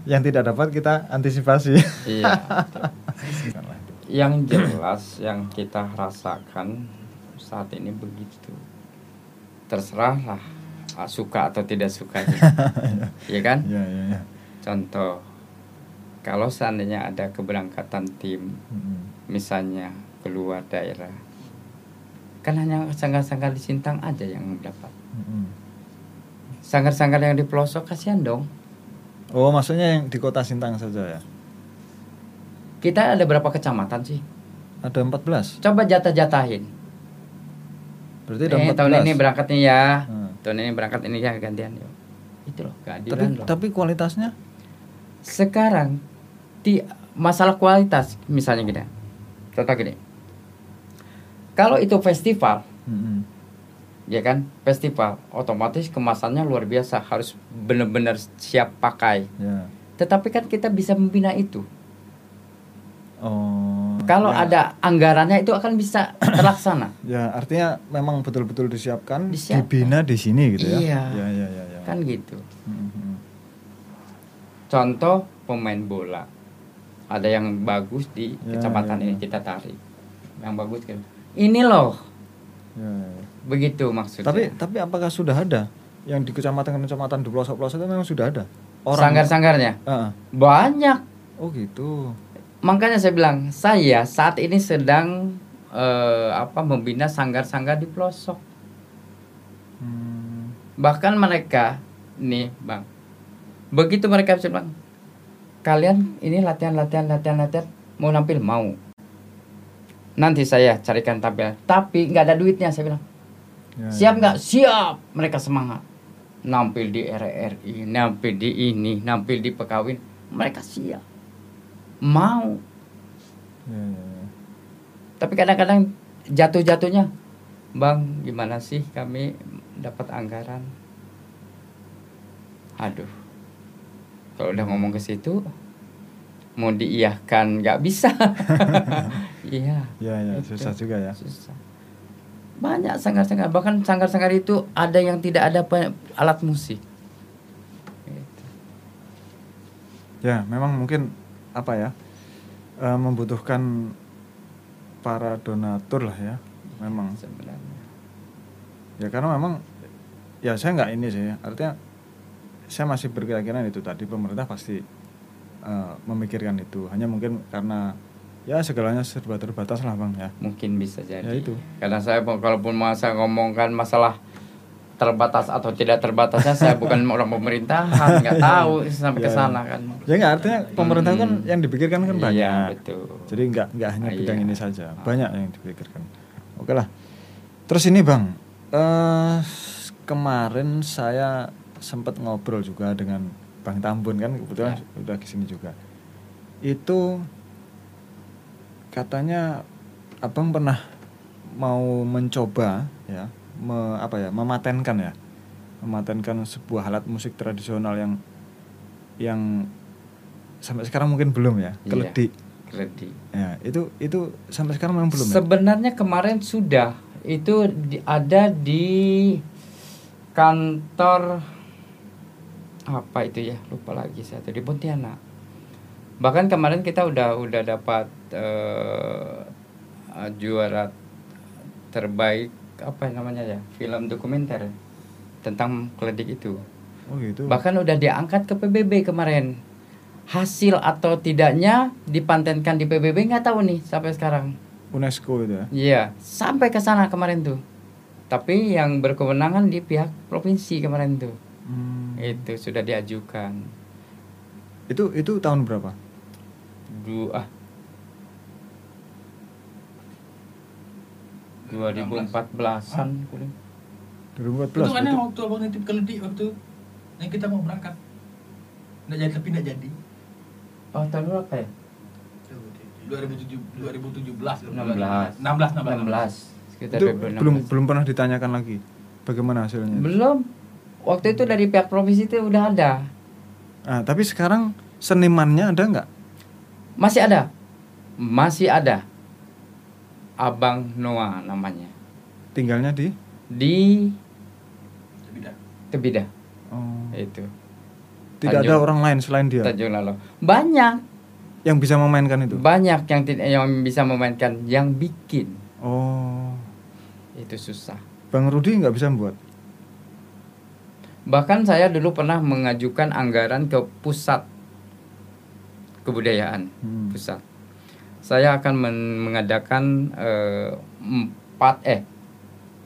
yang tidak dapat kita antisipasi Iya. Yang jelas yang kita rasakan saat ini begitu. Terserahlah ah, suka atau tidak sukanya. Iya kan? ya ya ya Contoh kalau seandainya ada keberangkatan tim Mm-mm. misalnya keluar daerah kan hanya sanggar-sanggar di Sintang aja yang dapat Mm-mm. sanggar-sanggar yang di pelosok kasihan dong Oh, maksudnya yang di kota Sintang saja ya? Kita ada berapa kecamatan sih? Ada 14. coba jatah-jatahin. Berarti ada eh, 14. tahun ini berangkat nih ya. Hmm. tahun ini berangkat ini ya gantian yuk itu loh keadilan Tapi loh. tapi kualitasnya? Sekarang di masalah kualitas misalnya gini. Contoh gini. Kalau itu festival Mm-mm. ya kan? Festival otomatis kemasannya luar biasa. Harus benar-benar siap pakai. Ya. tetapi kan kita bisa membina itu Oh. kalau ya. ada anggarannya itu akan bisa terlaksana Ya, artinya memang betul-betul disiapkan, Disiapkan. dibina di sini gitu ya. Iya. Ya, ya, ya, ya. kan gitu Mm-mm. contoh pemain bola ada yang bagus di Ya, kecamatan ya, ini ya. kita tarik yang bagus kan ini loh Ya, ya, ya. begitu maksudnya Tapi tapi apakah sudah ada yang di kecamatan-kecamatan di pelosok-pelosok itu memang sudah ada? sanggar-sanggarnya Ah, ah. banyak Oh, gitu. Makanya saya bilang saya saat ini sedang eh, apa membina sanggar-sanggar di pelosok. Hmm. bahkan mereka nih bang. Begitu mereka bisa bilang kalian ini latihan latihan latihan latihan mau nampil mau. Nanti saya carikan tampil tapi nggak ada duitnya saya bilang. Ya, siap ya. nggak? Siap. Mereka semangat. Nampil di RRI nampil di ini nampil di pekawin mereka siap mau ya. tapi kadang-kadang jatuh-jatuhnya bang gimana sih kami dapat anggaran aduh kalau udah ngomong ke situ mau diiyahkan nggak bisa iya Ya, ya, Itu. susah juga ya. susah banyak sanggar-sanggar bahkan sanggar-sanggar itu ada yang tidak ada alat musik Gitu. Ya, memang mungkin apa ya? eh, membutuhkan para donatur lah ya. Memang. sebenarnya Ya karena memang ya saya nggak ini sih. Artinya saya masih berkeyakinan itu tadi pemerintah pasti eh, memikirkan itu. Hanya mungkin karena ya segalanya serba terbatas lah bang ya. mungkin bisa jadi Ya, itu. karena saya pun- kalaupun masa ngomongkan masalah terbatas atau tidak terbatasnya saya bukan orang pemerintahan nggak tahu sampai ke Ya, sana kan Ya nggak artinya pemerintah kan Hmm. yang dipikirkan kan Iya, banyak. betul. Jadi nggak nggak hanya Ah, bidang iya. ini saja, Ah. banyak yang dipikirkan. Oke lah. Terus ini bang, eh kemarin saya sempat ngobrol juga dengan Bang Tambun kan kebetulan Ya. udah ke sini juga. Itu katanya abang pernah mau mencoba ya, me- apa ya, mematenkan ya, mematenkan sebuah alat musik tradisional yang yang sampai sekarang mungkin belum ya, Iya. keledi. Keledi. Ya, itu itu sampai sekarang memang belum ya. Sebenarnya kemarin sudah itu di- ada di kantor apa itu ya lupa lagi saya tuh di Pontianak. Bahkan kemarin kita udah udah dapat eh, juara terbaik apa namanya ya film dokumenter tentang kledik itu. Oh gitu. Bahkan udah diangkat ke PBB kemarin. Hasil atau tidaknya dipatenkan di PBB nggak tahu nih sampai sekarang. UNESCO itu ya. Iya, sampai ke sana kemarin tuh. Tapi yang berkewenangan di pihak provinsi kemarin tuh. Hmm. Itu sudah diajukan. Itu itu tahun berapa? Dua ah. 2014-an kuling. 2014. Itu kan yang waktu abang nitip keledi waktu yang kita mau berangkat. Nggak jadi tapi nggak jadi. Oh, tahun berapa ya? 2007 2017 16. 16 16 16. Sekitar itu 2016. belum belum pernah ditanyakan lagi bagaimana hasilnya. Belum. Waktu itu dari pihak provinsi itu udah ada. Ah, tapi sekarang senimannya ada nggak? Masih ada. Masih ada. Abang Noah namanya. Tinggalnya di Di Beda. Tebida. oh, Itu. tidak ada Tanjung. orang lain selain dia Tanjung Lalo. Banyak, yang bisa memainkan itu. banyak yang yang bisa memainkan, yang bikin Oh, itu susah. Bang Rudi nggak bisa membuat. Bahkan saya dulu pernah mengajukan anggaran ke pusat kebudayaan, Hmm. pusat. Saya akan men- mengadakan eh, empat eh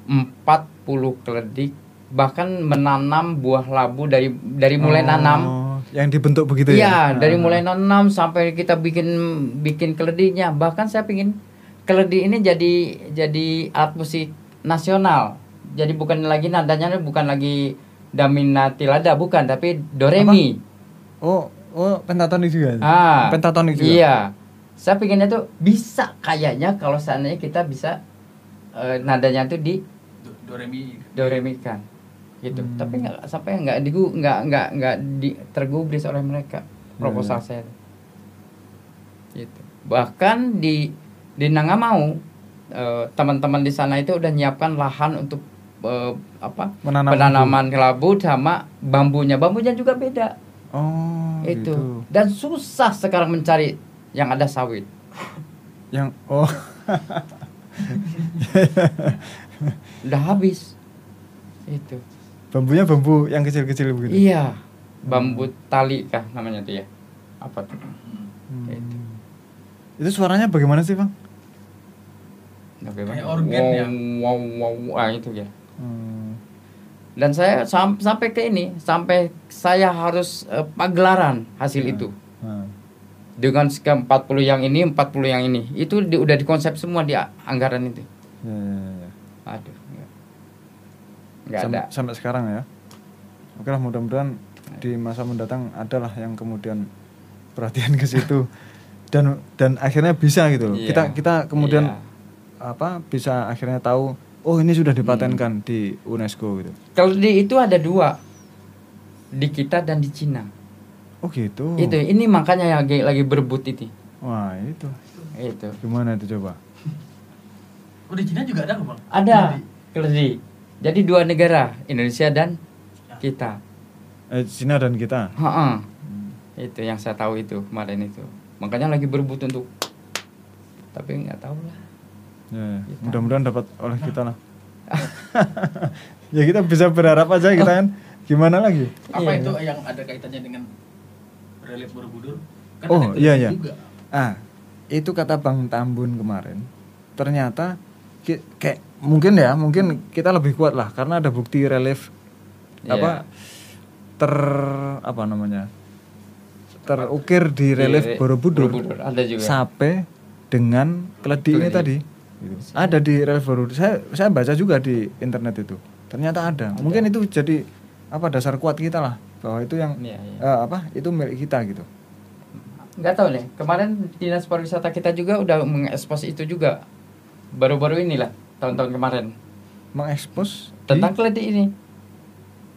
empat puluh keledik bahkan menanam buah labu dari dari mulai Oh, nanam Yang dibentuk begitu ya? Iya, dari Ah. mulai nanam sampai kita bikin bikin keledinya. Bahkan saya pingin keledi ini jadi jadi alat musik nasional. Jadi bukan lagi nadanya bukan lagi daminatilada bukan, tapi do re mi. Oh, oh pentatonik juga. Ah, Pentatonik juga. Iya. Saya pinginnya tuh bisa kayaknya kalau seandainya kita bisa eh, nadanya tuh di Do, do re mi. do re mi kan. Gitu. Hmm. Tapi nggak sampai nggak digu nggak nggak nggak di, tergubris oleh mereka proposal Hmm. saya. Gitu. Bahkan di di Nangamau eh, teman-teman di sana itu udah nyiapkan lahan untuk eh, apa Menanam penanaman kelabu sama bambunya. Bambunya juga beda Oh, itu. gitu. Dan susah sekarang mencari yang ada sawit. Yang oh, Udah habis. Itu. bambunya bambu yang kecil-kecil begitu. Iya. Bambu tali kah namanya tuh ya? Apa tuh? Hmm. Itu. Itu suaranya bagaimana sih, Bang? Bagaimana? Kayak organ wow, ya? Wow, wow, wow, ah, itu ya. Hmm. Dan saya sam- sampai ke ini, sampai saya harus eh, pagelaran hasil Hmm. itu. Hmm. Dengan ke 40 yang ini, 40 yang ini. Itu di- udah dikonsep semua di anggaran itu. Ya. Aduh, Sampai, ada. sampai sekarang ya. Oke lah mudah-mudahan di masa mendatang adalah yang kemudian perhatian ke situ dan dan akhirnya bisa gitu loh. Iya. Kita kita kemudian Iya. apa bisa akhirnya tahu oh ini sudah dipatenkan di UNESCO gitu. Kalau di itu ada dua. Di kita dan di Cina. Oh gitu. Itu ini makanya lagi lagi berebut itu. Wah itu Itu. gimana itu coba? Oh di Cina juga ada kok bang? Ada Jadi, keledi. Jadi dua negara, Indonesia dan kita. Eh, Cina dan kita. Ha-ha. Itu yang saya tahu itu kemarin itu. Makanya lagi berebut untuk tapi nggak tahu lah. Ya, ya. Mudah-mudahan dapat oleh kita lah. ya kita bisa berharap aja kita kan. Gimana lagi? apa Iya. itu yang ada kaitannya dengan relief Borobudur? Kan Oh, ada iya, iya. Juga. Ah, itu kata Bang Tambun kemarin. Ternyata ki- kayak mungkin ya, mungkin kita lebih kuat lah karena ada bukti relief Iya. apa ter apa namanya? terukir di relief Di- Borobudur, Borobudur, ada juga. sampai dengan keledi ini tadi. gitu. ada di rel baru saya saya baca juga di internet itu ternyata ada, mungkin itu jadi apa dasar kuat kita lah bahwa itu yang Iya, iya. eh, apa itu milik kita gitu. Nggak tahu nih kemarin dinas pariwisata kita juga udah mengekspos itu juga. Baru-baru inilah tahun-tahun kemarin. Mengekspos di- tentang keledi ini.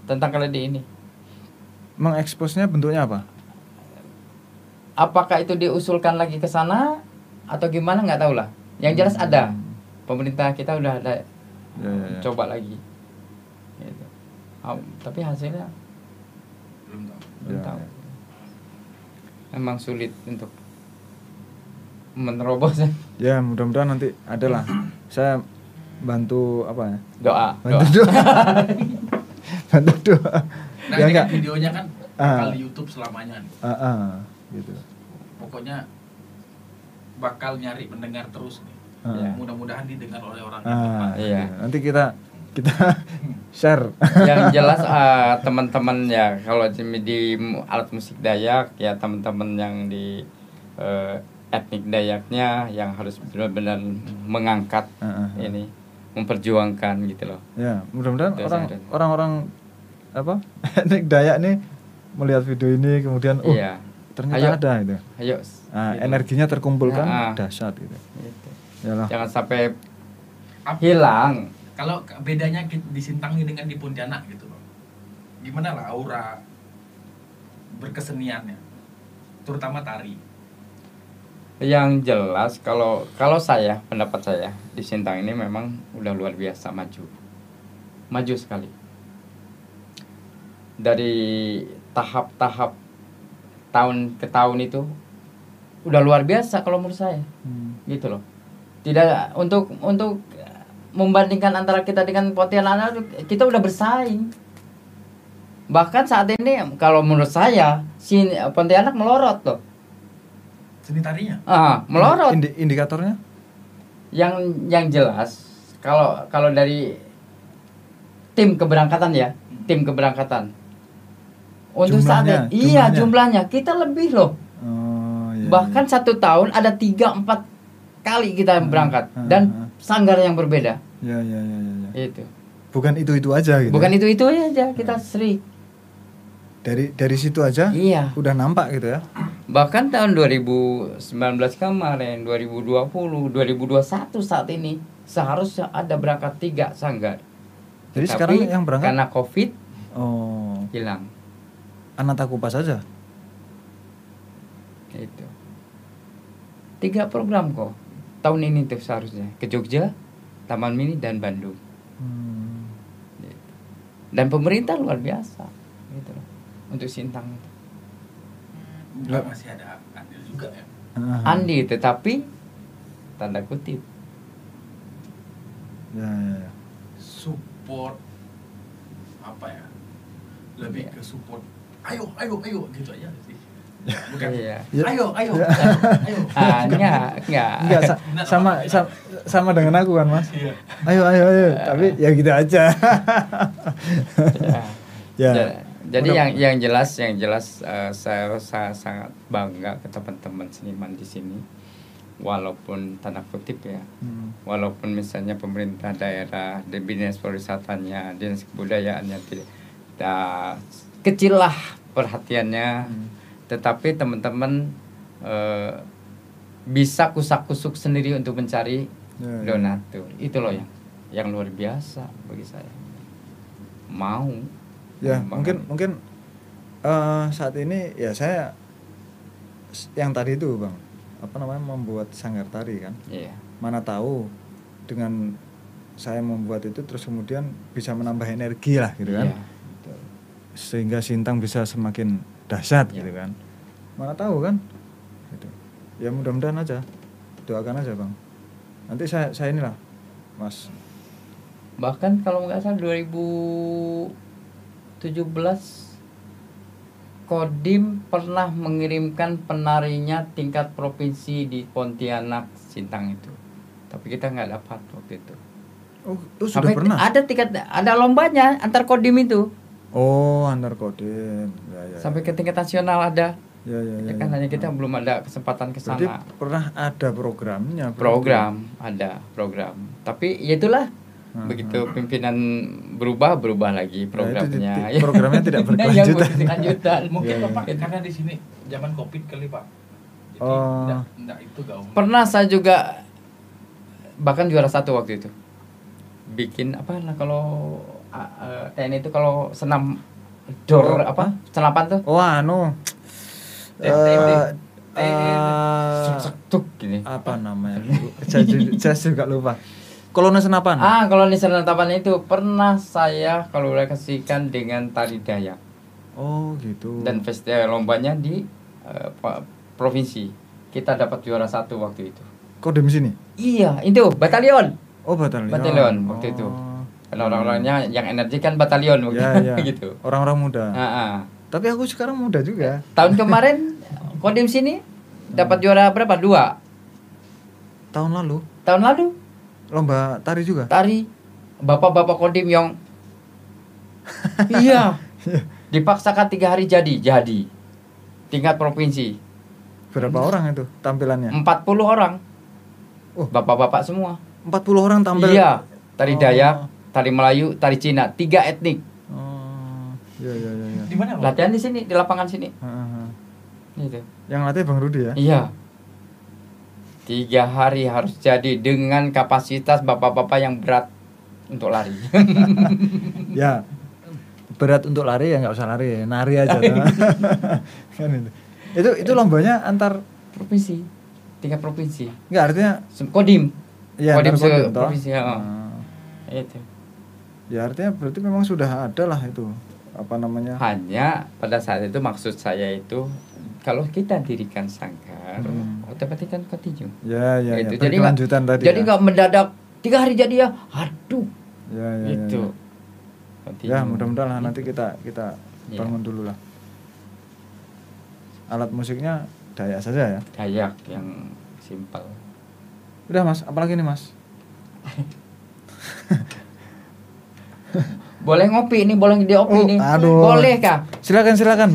Tentang keledi ini. Mengeksposnya bentuknya apa? Apakah itu diusulkan lagi ke sana atau gimana nggak tahu lah. Yang jelas ada. Pemerintah kita udah ada. Ya, ya, ya. coba lagi. Gitu. Ah, tapi hasilnya belum tahu Ya, ya. memang sulit untuk menerobos ya mudah-mudahan nanti ada lah saya bantu apa ya doa bantu doa doa bantu doa nah ya ini enggak kan videonya kan Ah. bakal di YouTube selamanya nih. Ah, ah, gitu pokoknya bakal nyari pendengar terus nih Ah. Ya. mudah-mudahan didengar oleh orang yang tepat ah, Iya. gitu. nanti kita kita share yang jelas eh, teman-teman ya kalau di, alat musik Dayak ya teman-teman yang di eh, etnik Dayaknya yang harus benar-benar mengangkat ah, ah. ini memperjuangkan gitu loh ya mudah-mudahan orang orang-orang apa etnik Dayak nih melihat video ini kemudian oh iya ternyata Ayo. ada itu ayo Ah, gitu. energinya terkumpulkan ah. dahsyat gitu Gitu. Yalah. jangan sampai hilang kalau bedanya di Sintang dengan di Pontianak gitu loh. Gimana lah aura berkeseniannya terutama tari? Yang jelas kalau kalau saya pendapat saya di Sintang ini memang udah luar biasa maju. Maju sekali. Dari tahap-tahap tahun ke tahun itu udah luar biasa kalau menurut saya. Hmm. gitu loh. Tidak untuk untuk membandingkan antara kita dengan Pontianak kita udah bersaing. Bahkan saat ini kalau menurut saya si Pontianak melorot loh. Seni tarinya? Ah melorot. Indi- indikatornya? Yang yang jelas kalau kalau dari tim keberangkatan ya tim keberangkatan. Untuk saat Jumlahnya, ini iya jumlahnya. kita lebih loh. Oh, iya, bahkan satu tahun ada tiga empat kali kita Hmm, berangkat. hmm, dan hmm. sanggar yang berbeda iya ya ya ya, ya. itu. Bukan itu itu aja gitu bukan ya? itu itu aja kita sering dari dari situ aja? Iya. Udah nampak gitu ya? Bahkan tahun 2019 kemarin 2020 2021 saat ini seharusnya ada berangkat tiga sanggar. Jadi Tetapi sekarang yang berangkat- karena covid oh. hilang. Anak takupa saja itu. Tiga program kok tahun ini tuh seharusnya. Ke Jogja Taman Mini dan Bandung Hmm. Gitu. dan pemerintah luar biasa gitu loh untuk Sintang itu masih ada andil juga ya Ah, Andi tetapi tanda kutip ya, ya, ya. support apa ya lebih Iya. ke support ayo ayo ayo gitu aja bukan Iya. Ya. ayo ayo Ya. ayo ah enggak enggak Enggak, sa- sama, sama sama dengan aku kan mas Iya. ayo ayo ayo tapi ya gitu aja Ya. ya Ja- jadi yang yang jelas yang jelas eh, saya rasa sangat bangga ke teman-teman seniman di sini walaupun tanda kutip ya Hmm. walaupun misalnya pemerintah daerah dinas pariwisatanya dinas kebudayaannya tidak tidak kecil lah perhatiannya Hmm. Tetapi teman-teman eh, bisa kusak-kusuk sendiri untuk mencari Ya, ya. donatur. Itu loh yang yang luar biasa bagi saya. Mau. Ya mungkin mungkin eh, saat ini ya saya yang tadi itu bang apa namanya membuat sanggar tari kan? Iya. Mana tahu dengan saya membuat itu terus kemudian bisa menambah energi lah gitu kan? Iya, betul. sehingga Sintang bisa semakin dahsyat Iya. gitu kan. Mana tahu kan? Gitu. ya mudah-mudahan aja. Doakan aja bang. Nanti saya saya inilah mas. Bahkan kalau nggak salah 2017 Kodim pernah mengirimkan penarinya tingkat provinsi di Pontianak Sintang itu. Tapi kita nggak dapat waktu itu. Oh, oh sudah Sampai pernah? ada tingkat ada lombanya antar Kodim itu oh antar kodim ya, ya, sampai ya. ke tingkat nasional ada Ya ya ya. Ya kan ya. hanya kita belum ada kesempatan ke sana. pernah ada programnya. berarti. Program ada program. Tapi ya itulah Hmm, begitu pimpinan berubah berubah lagi Ya, itu programnya. ti- ti- programnya tidak berkelanjutan. berkelanjutan. Mungkin Iya, Bapak iya. karena di sini zaman Covid kali, Pak. Jadi Oh. enggak, enggak itu gaung. Pernah saya juga bahkan juara satu waktu itu. Bikin apa nah kalau uh, TNI itu kalau senam dor Oh, apa? Senapan tuh. Oh anu. Eh, Eh, eh, eh, tuk, gini. apa namanya? saya, ju- saya juga lupa. Kolonel senapan. Ah, kalau di senapan itu pernah saya kalau kasihkan dengan tari Dayak Oh gitu. dan festival lombanya di uh, provinsi. Kita dapat juara satu waktu itu. Kodem sini. Iya, itu batalion. Oh batalion. Batalion waktu itu. Karena orang-orangnya yang energi kan batalion Ya ya. gitu. Orang-orang muda. Ah, ah. Tapi aku sekarang muda juga. Tahun kemarin Kodim sini dapat juara berapa? Dua. Tahun lalu Tahun lalu lomba tari juga. tari bapak-bapak Kodim yang iya dipaksakan tiga hari jadi jadi tingkat provinsi Berapa orang itu tampilannya? 40 orang Oh. bapak-bapak semua 40 orang tampil. iya tari Oh. Dayak tari Melayu tari Cina tiga etnik Oh. Iya iya iya. iya. Di mana, latihan di sini di lapangan sini ah. gitu Yang latih Bang Rudi ya? iya tiga hari harus jadi dengan kapasitas bapak-bapak yang berat untuk lari ya. Berat untuk lari ya nggak usah lari, nari aja. kan itu. Itu itu lombanya antar provinsi tingkat provinsi nggak artinya kodim ya Kodim kodim, toh? provinsi, ya. Ah. itu Ya artinya berarti memang sudah ada lah itu apa namanya? hanya pada saat itu maksud saya itu kalau kita dirikan sangkar Hmm. otomatis kan continue Ya ya, ya. Itu. jadi tadi. jadi ya. nggak mendadak tiga hari jadi ya aduh Ya ya. ya, itu ya. Ya mudah-mudahan lah nanti kita kita Iya. bangun dulu lah. Alat musiknya Dayak saja ya. Dayak yang simpel Udah mas, apalagi nih mas? boleh ngopi ini boleh diopi Oh, nih aduh. boleh kah Silakan silakan.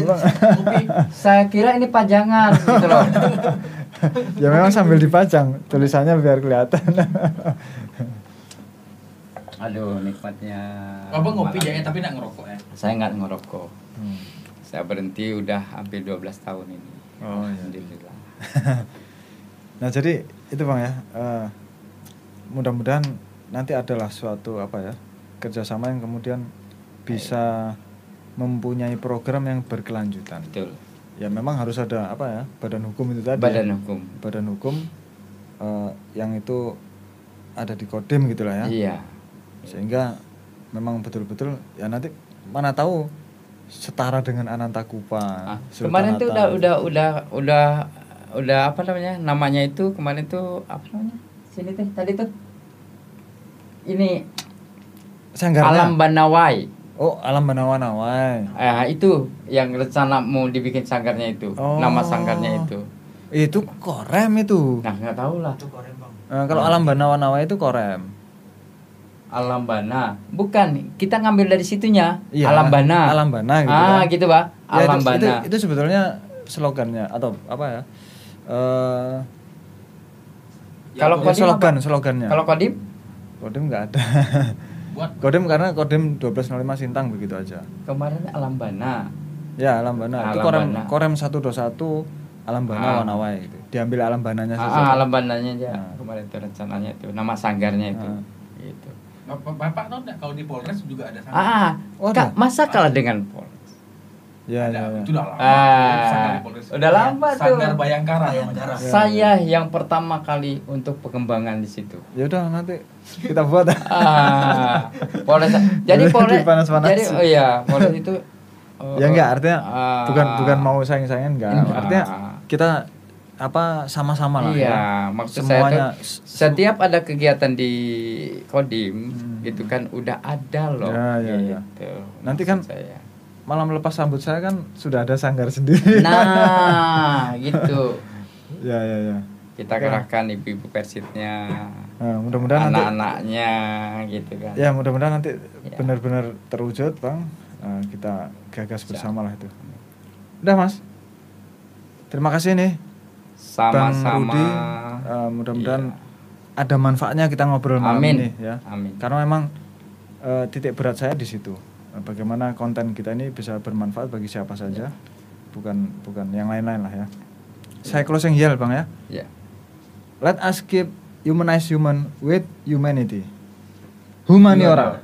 Saya kira ini pajangan gitu loh ya memang sambil dipajang tulisannya biar kelihatan. aduh nikmatnya Bapak ngopi ya, tapi enggak ngerokok ya. saya nggak ngerokok Hmm. saya berhenti udah hampir 12 tahun ini Oh, iya. alhamdulillah Nah jadi itu bang ya. eh, mudah-mudahan nanti adalah suatu apa ya kerjasama yang kemudian bisa mempunyai program yang berkelanjutan. betul Ya memang harus ada apa ya badan hukum itu tadi. badan ya. hukum Badan hukum eh, yang itu ada di kodim gitulah ya. iya Sehingga memang betul-betul ya nanti mana tahu setara dengan Anantakupa. Ah, Sultan kemarin tuh udah udah udah udah udah apa namanya namanya itu kemarin tuh apa namanya sini tuh tadi tuh ini Sanggarnya. alam banawai Oh, alam Banawanawai. eh itu yang rencana mau dibikin sanggarnya itu Oh. nama sanggarnya itu Itu korem itu. nah nggak tahu lah Itu korem, Bang. Eh, kalau alam Banawanawai itu korem. alam bana bukan kita ngambil dari situnya Iya, alam bana Alam Bana gitu ah kan. gitu pak Ya, alam itu, bana itu, itu sebetulnya slogannya atau apa ya? Eh Kalau ya, Kodim slogan, apa? slogannya. kalau kodim Kodim nggak ada. Buat Kodim karena Kodim 1205 Sintang begitu aja. kemarin alam bana Ya, Alam Bana. itu Alam korem Bana. korem 121 Alam Bana Ah. Wanawai itu. Diambil Alam Bananya ah, saja. ah, alam bananya aja Nah. kemarin itu rencananya itu nama sanggarnya itu Ah. gitu Bapak, Bapak tahu enggak kalau di Polres juga ada sana? Ah, Oh, ada? masa kalah dengan Polres? Ya, ada. ya, ya. Itu udah lama. Ah, Polres. udah lama tuh. Sanggar Bayangkara Bayangkara. namanya. Saya yang pertama kali untuk pengembangan di situ. Ya udah nanti kita buat. Ah, Polres. Jadi Polres. dipanas-panasin. Jadi oh iya, Polres itu. oh, ya enggak artinya ah, bukan bukan mau sayang-sayangan enggak. Enggak. Artinya kita apa sama-sama lah Iya, ya. maksud Semuanya saya tuh setiap ada kegiatan di Kodim Hmm. gitu kan udah ada loh. Ya, ya, ya. gitu, Nanti maksud kan- saya. Malam lepas sambut saya kan sudah ada sanggar sendiri. Nah, gitu. ya ya ya. Kita Oke. kerahkan ibu-ibu persitnya. Nah, mudah-mudahan anak-anaknya gitu kan. ya mudah-mudahan nanti Ya. benar-benar terwujud, Bang. Eh, kita gagas bersama lah itu. Udah, Mas. terima kasih nih Sama-sama. Eh, mudah-mudahan Iya. ada manfaatnya kita ngobrol malam Amin. ini ya. Amin. Karena memang eh, titik berat saya di situ. Bagaimana konten kita ini bisa bermanfaat bagi siapa saja, bukan bukan yang lain-lain lah ya. Saya closing yell bang ya. Ya. Let us keep humanize human with humanity. Humaniora.